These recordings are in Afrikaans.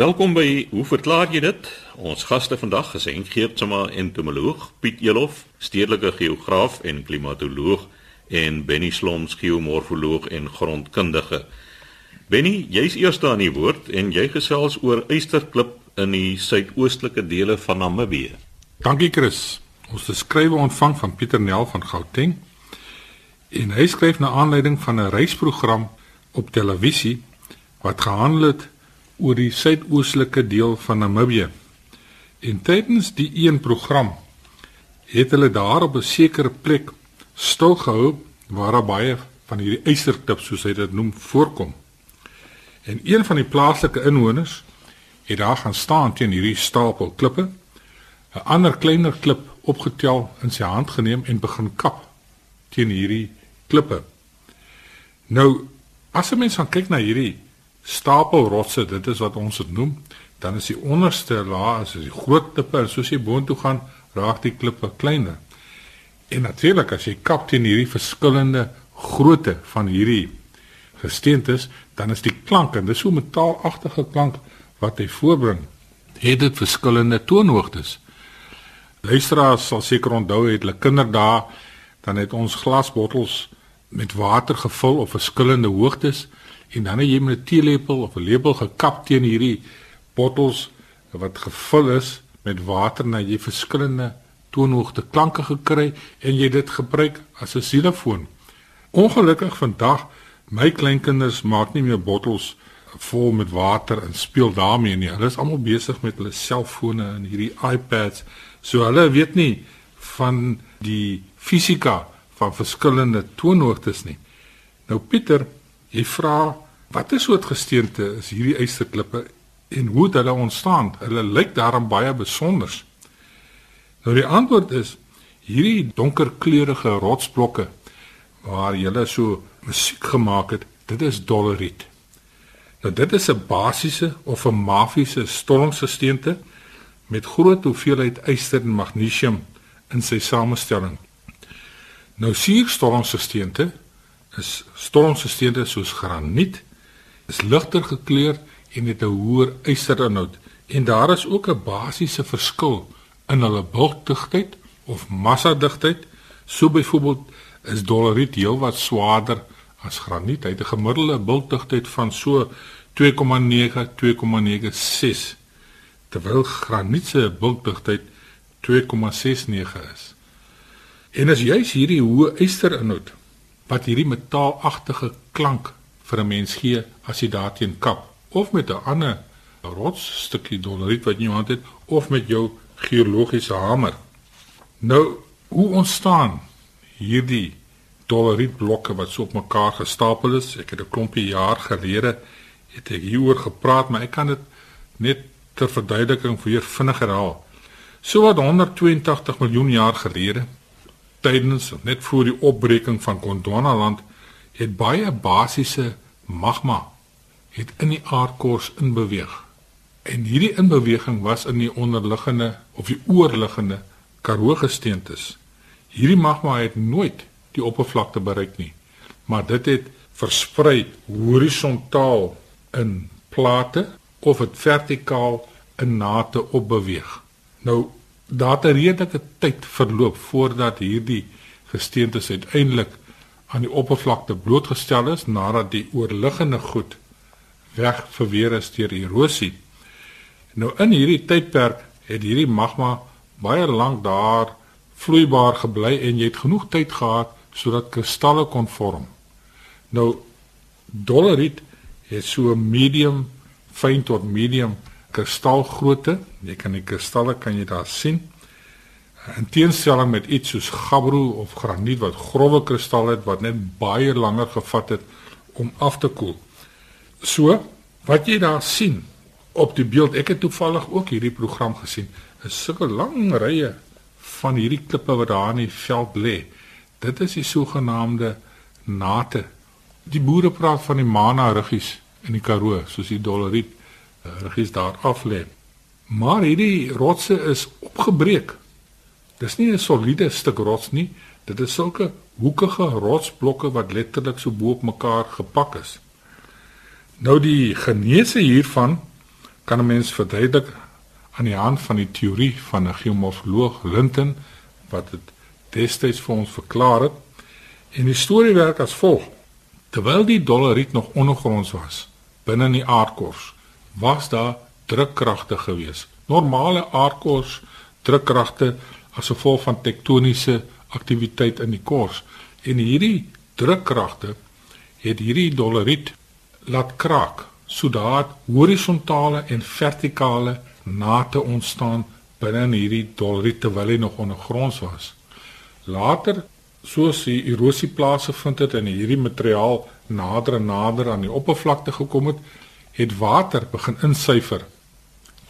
Welkom by Hoe verklaar jy dit? Ons gaste vandag is Henk Geertsma, entomoloog, Piet Elof, stedelike geograaf en klimatoloog en Benny Sloms, geomorfoloog en grondkundige. Benny, jy's eerste aan die woord en jy gesels oor Eysterklip in die suidoostelike dele van Namibië. Dankie Chris. Ons skrywe ontvang van Pieter Nel van Gauteng. En hy skryf na aanleiding van 'n reisprogram op televisie wat gehandel het oor die suidoostelike deel van Namibië. En tydens die een program het hulle daar op 'n sekere plek stil gehou waar daar baie van hierdie eysterklip soos hy dit noem voorkom. En een van die plaaslike inwoners het daar gaan staan teen hierdie stapel klippe, 'n ander kleiner klip opgetel in sy hand geneem en begin kap teen hierdie klippe. Nou as 'n mens gaan kyk na hierdie stapelrotse, dit is wat ons dit noem, dan is die onderste laag as die groot klippe, soos jy boontoe gaan, raak die klippe kleiner. En natuurlik as jy kap teen hierdie verskillende grootte van hierdie gesteentes, dan is die klank en dis so 'n metaalagtige klank wat hy voorbring. Het dit verskillende toonhoogtes. Luisteraars sal seker onthou het hulle kinderdae dan het ons glasbottels met water gevul op verskillende hoogtes en dan het jy met 'n teelepel of 'n lepel gekap teen hierdie bottels wat gevul is met water en jy verskillende toonhoogte klanke gekry en jy dit gebruik as 'n silofoon. Ongelukkig vandag my kleinkinders maak nie meer bottels vol met water en speel daarmee nie. Hulle is almal besig met hulle selfone en hierdie iPads. So hulle weet nie van die fisika van verskillende toonhoogtes nie. Nou Pieter Jy vra watter soort gesteente is hierdie eysterklippe en hoe het hulle ontstaan? Hulle lyk daarom baie besonder. Nou die antwoord is hierdie donkerkleurige rotsblokke waar jy so musiek gemaak het, dit is doleriet. Nou dit is 'n basiese of 'n mafiese stormgesteente met groot hoeveelheid yster en magnesium in sy samestelling. Nou suurstormgesteente is stormgesteente soos graniet is ligter gekleur en het 'n hoër yserinhoud en daar is ook 'n basiese verskil in hulle bultdigtheid of massadigtheid. So byvoorbeeld is doleriet heelwat swaarder as graniet. Hy het 'n gemiddelde bultdigtheid van so 2,9 2,96 terwyl graniet se bultdigtheid 2,69 is. En as jy hierdie hoë ysterinhoud wat hierdie metaalagtige klank vir 'n mens gee as jy daarteen kap of met 'n ander rotsstukkie doleriet wat in jou hand het of met jou geologiese hamer. Nou, hoe ontstaan hierdie dolerietblokke wat so op mekaar gestapel is? Ek het 'n klompie jaar gelede het ek hieroor gepraat, maar ek kan dit net ter verduideliking jou vinnig herhaal. So wat 182 miljoen jaar gelede tydens net voor die opbreking van Gondwanaland het baie basiese magma het in die aardkors inbeweeg. En hierdie inbeweging was in die onderliggende of die oorliggende Karoo gesteentes. Hierdie magma het nooit die oppervlakte bereik nie, maar dit het versprei horisontaal in plate of dit vertikaal in nate opbeweeg. Nou daar 'n redelike tyd verloop voordat hierdie gesteentes uiteindelik aan die oppervlakte blootgestel is nadat die oorliggende goed weg verweer is deur erosie. Nou in hierdie tydperk het hierdie magma baie lank daar vloeibaar gebly en jy het genoeg tyd gehad sodat kristalle kon vorm. Nou doleriet het so medium fyn tot medium kristalgrootte. Jy kan die kristalle kan jy daar sien. In teenstelling met iets soos gabbro of graniet wat grouwe kristalle het wat net baie langer gevat het om af te koel. So, wat jy daar sien op die beeld, ek het toevallig ook hierdie program gesien, is sulke lang rye van hierdie klippe wat daar in die veld lê. Dit is die sogenaamde nate. Die boere praat van die mana ruggies in die Karoo, soos die doleriet ruggies daar af lê. Maar hierdie rotse is opgebreek. Dis nie 'n soliede stuk rots nie, dit is sulke hoekige rotsblokke wat letterlik so bo op mekaar gepak is. Nou die genese hiervan kan 'n mens verduidelik aan die hand van die teorie van 'n geomorfoloog Linton wat dit destyds vir ons verklaar het. En die storie werk as volg: Terwyl die doleriet nog ondergronds was, binne in die aardkors, was daar drukkragte gewees. Normale aardkors drukkragte as gevolg van tektoniese aktiwiteit in die kors. En hierdie drukkragte het hierdie doleriet laat kraak sodat horisontale en vertikale nate ontstaan binne hierdie doleriet terwyl hy nog ondergronds was. Later, soos die erosie plaasgevind het en hierdie materiaal nader en nader aan die oppervlakte gekom het, het water begin insyfer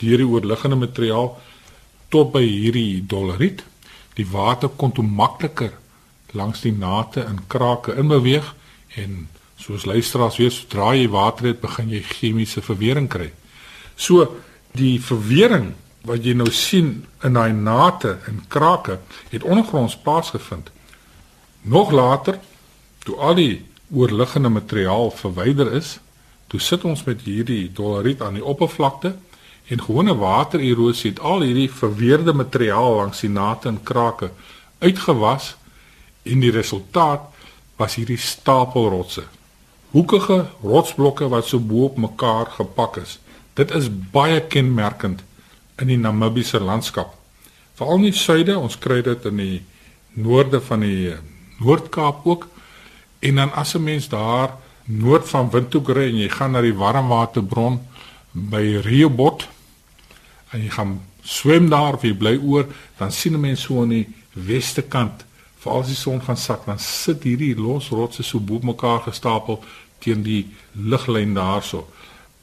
deur die oorliggende materiaal tot by hierdie doleriet. Die water kon toe makliker langs die nate en krake inbeweeg en soos luisteraars weet, sodra jy water het, begin jy chemiese verwering kry. So die verwering wat jy nou sien in daai nate en krake het ondergronds plaasgevind. Nog later, toe al die oorliggende materiaal verwyder is, toe sit ons met hierdie doleriet aan die oppervlakte en gewone watererosie het al hierdie verweerde materiaal langs die nate en krake uitgewas en die resultaat was hierdie stapelrotse. Hoekige rotsblokke wat so bo op mekaar gepak is. Dit is baie kenmerkend in die Namibiese landskap. Veral in die suide, ons kry dit in die noorde van die Noord-Kaap ook. En dan as 'n mens daar noord van Windhoek ry en jy gaan na die warmwaterbron by Riobot en jy gaan swem daar of jy bly oor, dan sien 'n mens so aan die weste kant, veral as die son gaan sak, dan sit hierdie los rotse so bo mekaar gestapel teen die liglyn daarso.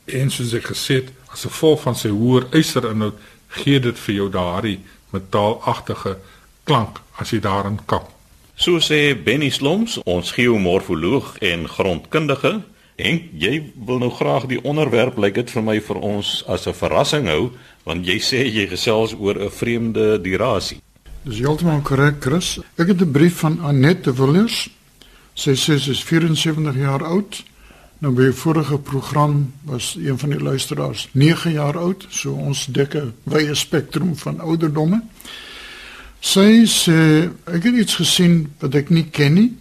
En soos ek gesê het, as gevolg van sy hoër ysterinhoud, gee dit vir jou daardie metaalagtige klank as jy daarin kap. So sê Benny Sloms, ons geomorfoloog en grondkundige, en jy wil nou graag die onderwerp lyk dit vir my vir ons as 'n verrassing hou want jy sê jy gesels oor 'n vreemde durasie. Dis heeltemal korrek, Chris. Ek het 'n brief van Annette Villiers. Sy sê sy is 74 jaar oud. Nou by die vorige program was een van die luisteraars 9 jaar oud, so ons dek 'n wye spektrum van ouderdomme. Sy sê ek het iets gesien wat ek nie ken nie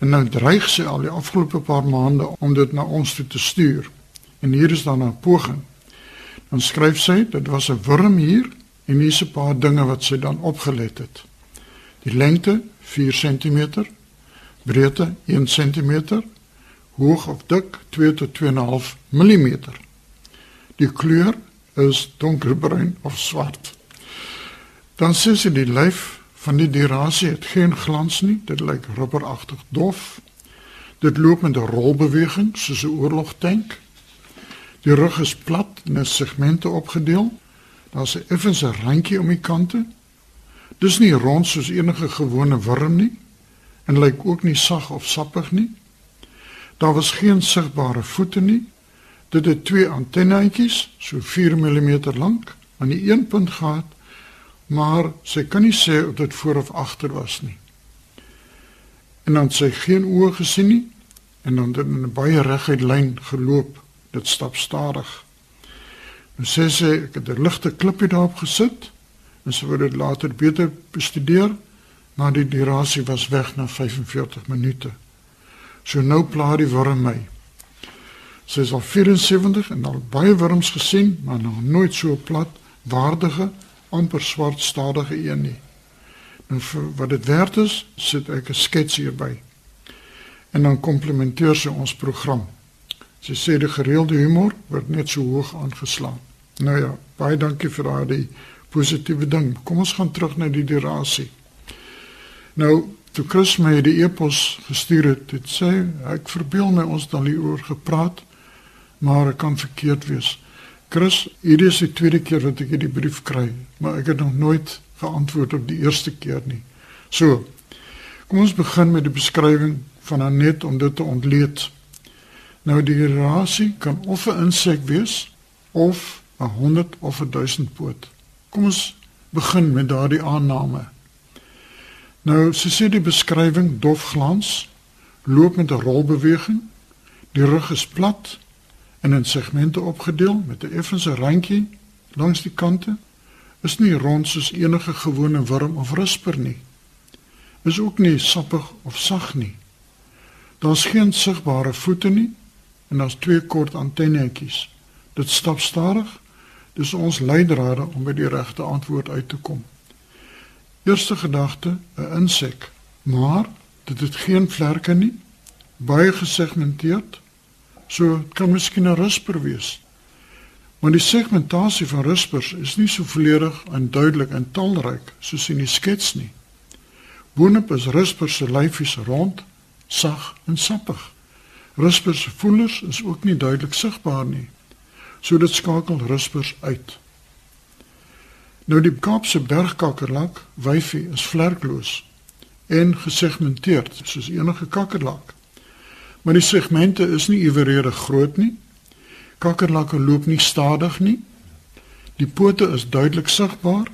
en nou dreig sy al die afgelope paar maande om dit na ons toe te stuur. En hier is dan 'n poging. Dan skryf sy, dit was 'n wurm hier en hier's 'n paar dinge wat sy dan opgelet het. Die lengte 4 cm, breedte 1 cm, hoog of dik 2 tot 2.5 mm. Die kleur is donkerbruin of swart. Dan sê sy die lyf van die dirasie het geen glans nie, dit lyk rubberagtig dof. Dit loop met 'n rolbeweging soos 'n oorlogtank. Die rug is plat en is segmente opgedeel. Daar's 'n effense randjie om die kante. Dis nie rond soos enige gewone wurm nie en lyk ook nie sag of sappig nie. Daar was geen sigbare voete nie. Dit het twee antennetjies, so 4 mm lank, aan die een punt gehad, maar sy kan nie sê of dit voor of agter was nie. En dan sy geen oë gesien nie en dan het in 'n baie reguit lyn geloop dit stap stadig. Nou sê sy ek het 'n ligte klippie daarop gesit en sy wou dit later beter bestudeer, maar die durasie was weg na 45 minute. So nou pla die worm my. Sy is al 74 en al baie worms gesien, maar nog nooit so plat, waardige, amper swart stadige een nie. Nou vir wat dit werd is, sit ek 'n skets hierby. En dan komplementeer sy ons program. Sy sê die gereelde humor word net so hoog aangeslaan. Nou ja, baie dankie vir daardie positiewe ding. Kom ons gaan terug na die durasie. Nou, toe Chris my die e-pos gestuur het, het sê ek verbeel my ons dan hieroor gepraat, maar ek kan verkeerd wees. Chris, hierdie is die tweede keer wat ek hierdie brief kry, maar ek het nog nooit geantwoord op die eerste keer nie. So, kom ons begin met die beskrywing van Anet om dit te ontleed. Nou die rasie kan of 'n insek wees of 'n 100 of 'n 1000 poot. Kom ons begin met daardie aanname. Nou, sy sê die beskrywing dof glans, loop met 'n rolbeweging, die rug is plat en in segmente opgedeel met 'n effense randjie langs die kante. Is nie rond soos enige gewone wurm of risper nie. Is ook nie sappig of sag nie. Daar's geen sigbare voete nie en daar's twee kort antennetjies. Dit stap stadig. Dis ons leidrade om by die regte antwoord uit te kom. Eerste gedagte, 'n insek, maar dit het geen vlerke nie, baie gesegmenteerd. So kan miskien 'n risper wees. Maar die segmentasie van rispers is nie so volledig en duidelik en talryk soos in die skets nie. Boonop is rispers se lyfies rond, sag en sappig. Rispers se voelers is ook nie duidelik sigbaar nie. So dit skakel rispers uit. Nou die Kaapse bergkakkerlak, wyfie, is vlerkloos en gesegmenteerd soos enige kakkerlak. Maar die segmente is nie ewereedig groot nie. Kakkerlakke loop nie stadig nie. Die pote is duidelik sigbaar.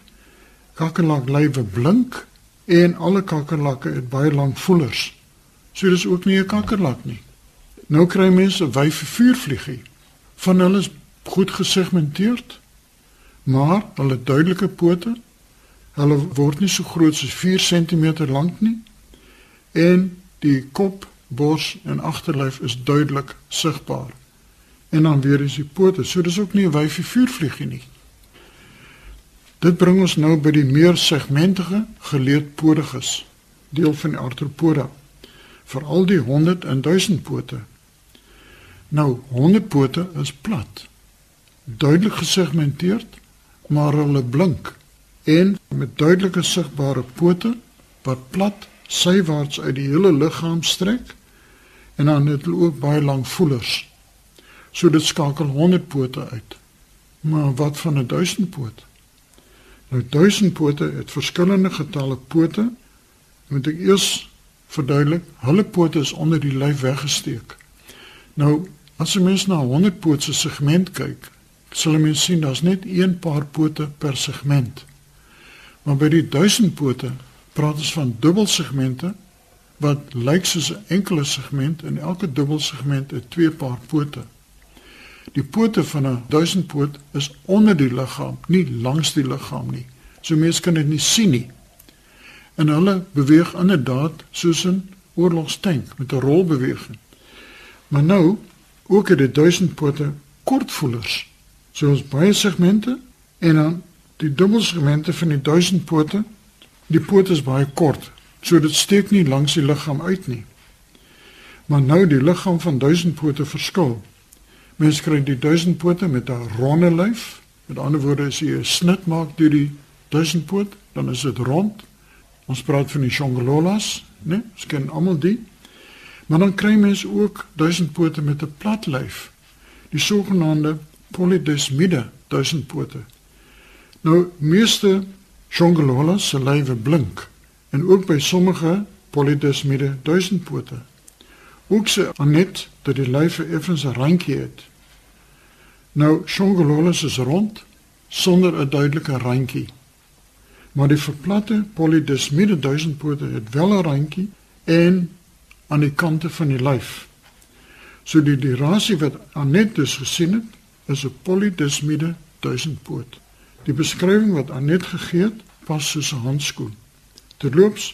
Kakkerlak lywe blink en alle kakkerlakke het baie lang voelers. So dis ook nie 'n kakkerlak nie. Nou kry mense 'n wyfie vuurvliegie. Van hulle is goed gesegmenteerd maar hulle duidelike pote hulle word nie so groot soos 4 cm lank nie en die kop, bors en agterlyf is duidelik sigbaar. En dan weer is die pote, so dis ook nie 'n wyfie vuurvliegie nie. Dit bring ons nou by die meer segmentige geleedpodiges, deel van die arthropoda. Veral die 100 en 1000 pote. Nou, 100 pote is plat. Duidelik gesegmenteerd maar hulle blink en met duidelike sigbare pote wat plat sywaarts uit die hele liggaam strek en dan het hulle ook baie lang voelers. So dit skakel 100 pote uit. Maar wat van 'n 1000 poot? Nou 1000 pote het verskillende getalle pote. Moet ek eers verduidelik, hulle pote is onder die lyf weggesteek. Nou as 'n mens na 'n 100 poot se segment kyk, sal jy sien daar's net een paar pote per segment. Maar by die 1000 pote praat ons van dubbelsegmente wat lyk soos 'n enkele segment en elke dubbelsegment het twee paar pote. Die pote van 'n 1000 poot is onder die liggaam, nie langs die liggaam nie. So mense kan dit nie sien nie. En hulle beweeg inderdaad soos 'n oorlogstank met 'n rolbeweging. Maar nou ook het die 1000 pote kortvoelers So ons baie segmente en dan die dubbelsegmente van die 1000 pote. Die pote is baie kort, so dit steek nie langs die liggaam uit nie. Maar nou die liggaam van 1000 pote verskil. Mens kry die 1000 pote met 'n ronde lyf. Met ander woorde, as jy 'n snit maak deur die 1000 poot, dan is dit rond. Ons praat van die Shongololas, né? Ons ken almal die. Maar dan kry mens ook 1000 pote met 'n plat lyf. Die sogenaamde polydesmide duisendpote. Nou meeste jongololas se lywe blink en ook by sommige polydesmide duisendpote. Ook se anet dat die lywe effens 'n randjie het. Nou jongololas is rond sonder 'n duidelike randjie. Maar die verplatte polydesmide duisendpote het wel 'n randjie en aan die kante van die lyf. So die durasie wat Anet dus gesien het, is 'n polydesmide duisendpoot. Die beskrywing wat Anet gegee het, pas soos 'n handskoen. Terloops,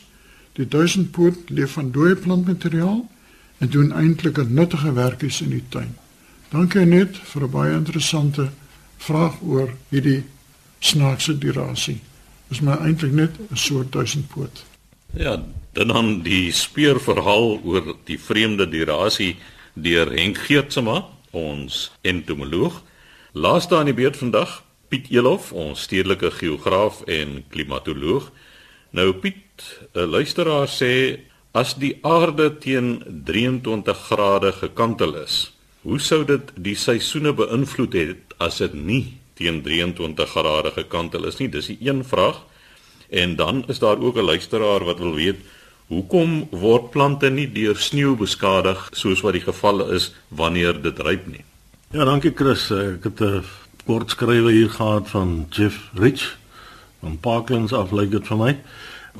die duisendpoot leef van dooie plantmateriaal en doen eintlik 'n nuttige werkies in die tuin. Dankie Anet vir 'n baie interessante vraag oor hierdie snaakse durasie. Is my eintlik net 'n soort duisendpoot. Ja, dan die speurverhaal oor die vreemde durasie deur Henk Geertsma ons entomoloog. Laaste aan die beurt vandag, Piet Elof, ons stedelike geograaf en klimatoloog. Nou Piet, 'n luisteraar sê as die aarde teen 23 grade gekantel is, hoe sou dit die seisoene beïnvloed het as dit nie teen 23 grade gekantel is nie? Dis die een vraag. En dan is daar ook 'n luisteraar wat wil weet Hoekom word plante nie deur sneeu beskadig soos wat die geval is wanneer dit ryp nie? Ja, dankie Chris. Ek het 'n kort skrywe hier gehad van Jeff Rich van Parklands af lyk dit vir my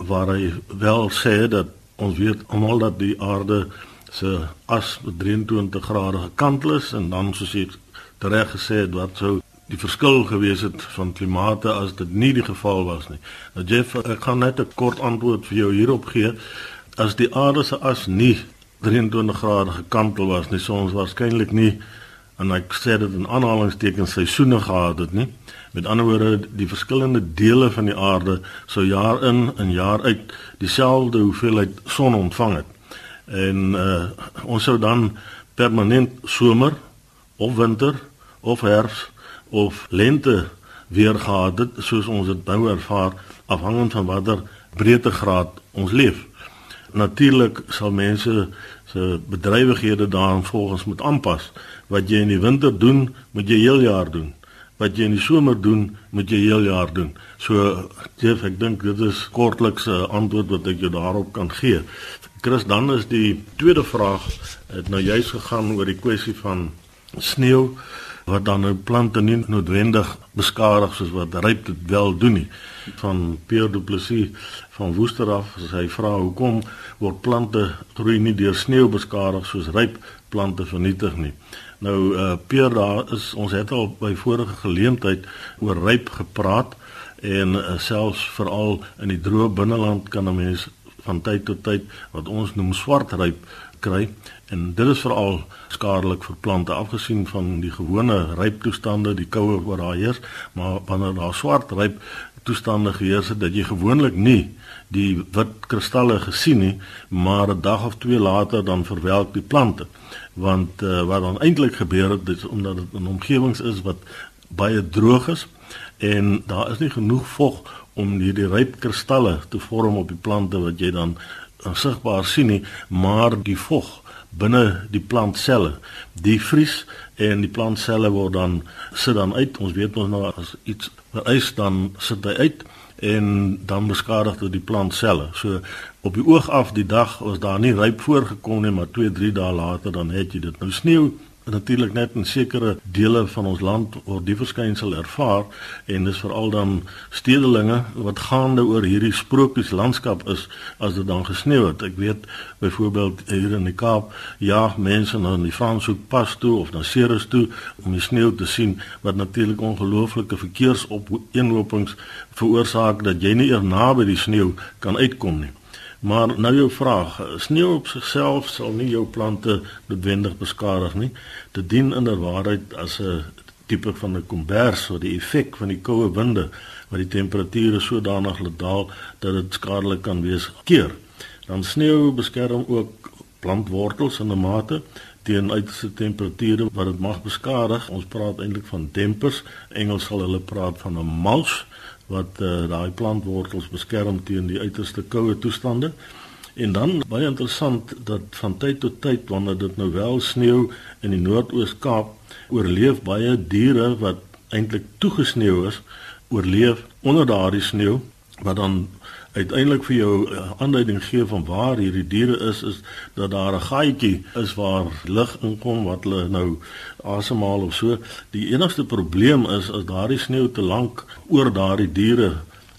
waar hy wel sê dat ons weet almal dat die aarde se as met 23 grade gekantel is en dan soos jy reg gesê het wat sou die verskil gewees het van klimate as dit nie die geval was nie. Nou Jeff, ek gaan net 'n kort antwoord vir jou hierop gee. As die aarde se as nie 23 grade gekantel was nie, sou ons waarskynlik nie en ek sê dit in aanhalingstekens seisoene gehad het nie. Met ander woorde, die verskillende dele van die aarde sou jaar in en jaar uit dieselfde hoeveelheid son ontvang het. En uh ons sou dan permanent somer of winter of herfs of lente weer gehad het soos ons dit nou ervaar afhangend van watter breedtegraad ons leef. Natuurlik sal mense se bedrywighede daarin volgens moet aanpas. Wat jy in die winter doen, moet jy heel jaar doen. Wat jy in die somer doen, moet jy heel jaar doen. So Jeff, ek dink dit is kortliks 'n antwoord wat ek jou daarop kan gee. Chris, dan is die tweede vraag het nou juist gegaan oor die kwessie van sneeu wat dan nou plante nie noodwendig beskadig soos wat ryp dit wel doen nie. Van Pierre Du Plessis van Woester af, sy vra hoekom word plante groei nie deur sneeu beskadig soos ryp plante vernietig nie. Nou uh Pierre daar is ons het al by vorige geleentheid oor ryp gepraat en uh, selfs veral in die droë binneland kan 'n mens van tyd tot tyd wat ons noem swart ryp kry en dit is veral skadelik vir plante afgesien van die gewone ryptoestande die koue wat daar heers maar wanneer daar swart ryp toestande geheers het dat jy gewoonlik nie die wit kristalle gesien nie maar 'n dag of twee later dan verwelk die plante. Want uh, wat dan eintlik gebeur het is omdat dit 'n omgewings is wat baie droog is en daar is nie genoeg vog om hierdie ryp kristalle te vorm op die plante wat jy dan sigbaar sien nie, maar die vog binne die plantselle, die vries en die plantselle word dan sit dan uit. Ons weet ons nou as iets vereis dan sit hy uit en dan beskadig dit die plantselle. So op die oog af die dag was daar nie ryp voorgekom nie, maar 2, 3 dae later dan het jy dit. Nou sneeu natuurlik net in sekere dele van ons land word die verskynsel ervaar en dis veral dan stedelinge wat gaande oor hierdie sprokies landskap is as dit dan gesneeu het. Ek weet byvoorbeeld hier in die Kaap ja, mense na die Franshoek pas toe of na Ceres toe om die sneeu te sien wat natuurlik ongelooflike verkeersopeenhopings veroorsaak dat jy nie eers naby die sneeu kan uitkom nie. Maar nou jou vraag, sneeu op sigself sal nie jou plante noodwendig beskadig nie. Dit dien inderwaarheid as 'n tipe van 'n kombers vir die effek van die koue winde wat die temperature sodanig laat daal dat dit skadelik kan wees keer. Dan sneeu beskerm ook plantwortels in 'n mate teen uiterste temperature wat dit mag beskadig. Ons praat eintlik van dempers. Engels sal hulle praat van 'n mulch wat uh, daai plantwortels beskerm teen die uiterste koue toestande. En dan baie interessant dat van tyd tot tyd wanneer dit nou wel sneeu in die Noord-Oos-Kaap, oorleef baie diere wat eintlik toegesneeu is, oorleef onder daardie sneeu wat dan uiteindelik vir jou uh, aanduiding gee van waar hierdie diere is is dat daar 'n gaatjie is waar lug inkom wat hulle nou asemhaal of so. Die enigste probleem is as daardie sneeu te lank oor daardie diere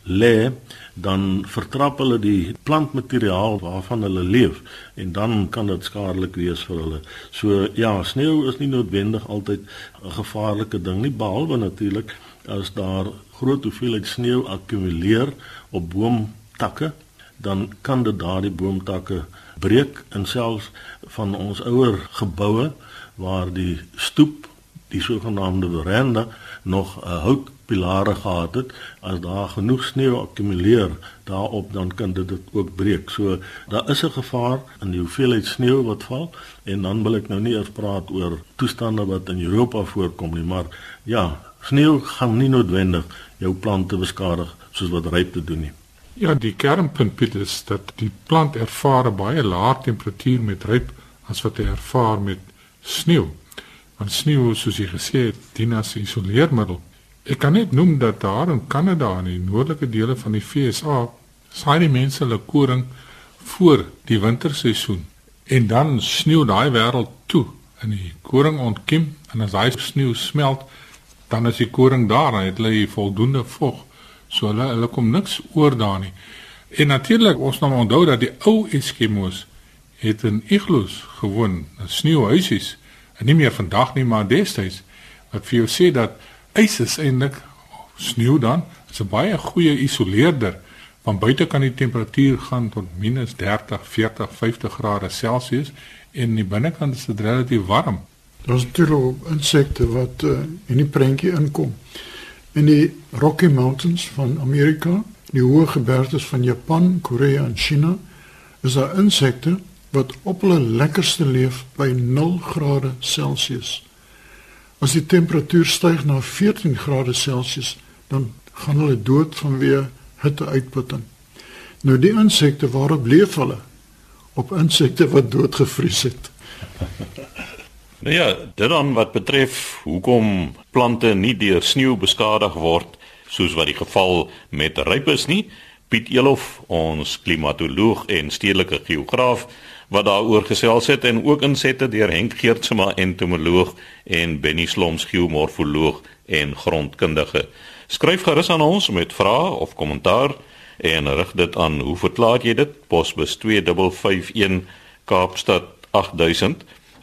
lê, dan vertrap hulle die plantmateriaal waarvan hulle leef en dan kan dit skadelik wees vir hulle. So ja, sneeu is nie noodwendig altyd 'n gevaarlike ding nie behalwe natuurlik as daar groot hoeveelheid sneeu akkumuleer op boom takke, dan kan dit daardie boomtakke breek en selfs van ons ouer geboue waar die stoep, die sogenaamde veranda nog 'n houtpilare gehad het, as daar genoeg sneeu akkumuleer daarop dan kan dit dit ook breek. So daar is 'n gevaar in die hoeveelheid sneeu wat val en dan wil ek nou nie eers praat oor toestande wat in Europa voorkom nie, maar ja, sneeu gaan nie noodwendig jou plante beskadig soos wat ryp te doen nie. Ja, die kernpunt Piet is dat die plant ervaar 'n baie laer temperatuur met ryp as wat hy ervaar met sneeu. Want sneeu, soos jy gesê het, dien as isoleermiddel. Ek kan net noem dat daar in Kanada en die noordelike dele van die VSA saai die mense hulle koring voor die winterseisoen en dan sneeu daai wêreld toe en die koring ontkiem en as daai sneeu smelt, dan is die koring daar en het hulle voldoende vog So hulle hulle kom niks oor daar nie. En natuurlik ons nou onthou dat die ou Eskimos het in igloos gewoon, in sneeuhuisies. En nie meer vandag nie, maar destyds wat vir jou sê dat ys is eintlik sneeu dan is 'n baie goeie isoleerder. Van buite kan die temperatuur gaan tot minus -30, 40, 50 grade Celsius en in die binnekant is dit relatief warm. Daar's natuurlik insekte wat uh, in die prentjie inkom. In die Rocky Mountains van Amerika, die hoë gebergtes van Japan, Korea en China, is daar insekte wat op hulle lekkerste leef by 0 grade Celsius. As die temperatuur styg na 14 grade Celsius, dan gaan hulle dood vanweë hitteuitputting. Nou die insekte waarop leef hulle? Op insekte wat doodgevries het. Nou ja, dit dan wat betref hoekom plante nie deur sneeu beskadig word soos wat die geval met rypes nie. Piet Elof, ons klimatoloog en stedelike geograaf wat daaroor gesels het en ook insette deur Henk Geertsma entomoloog en Benny Sloms geomorfoloog en grondkundige. Skryf gerus aan ons met vrae of kommentaar en rig dit aan hoe verklaar jy dit posbus 2551 Kaapstad 8000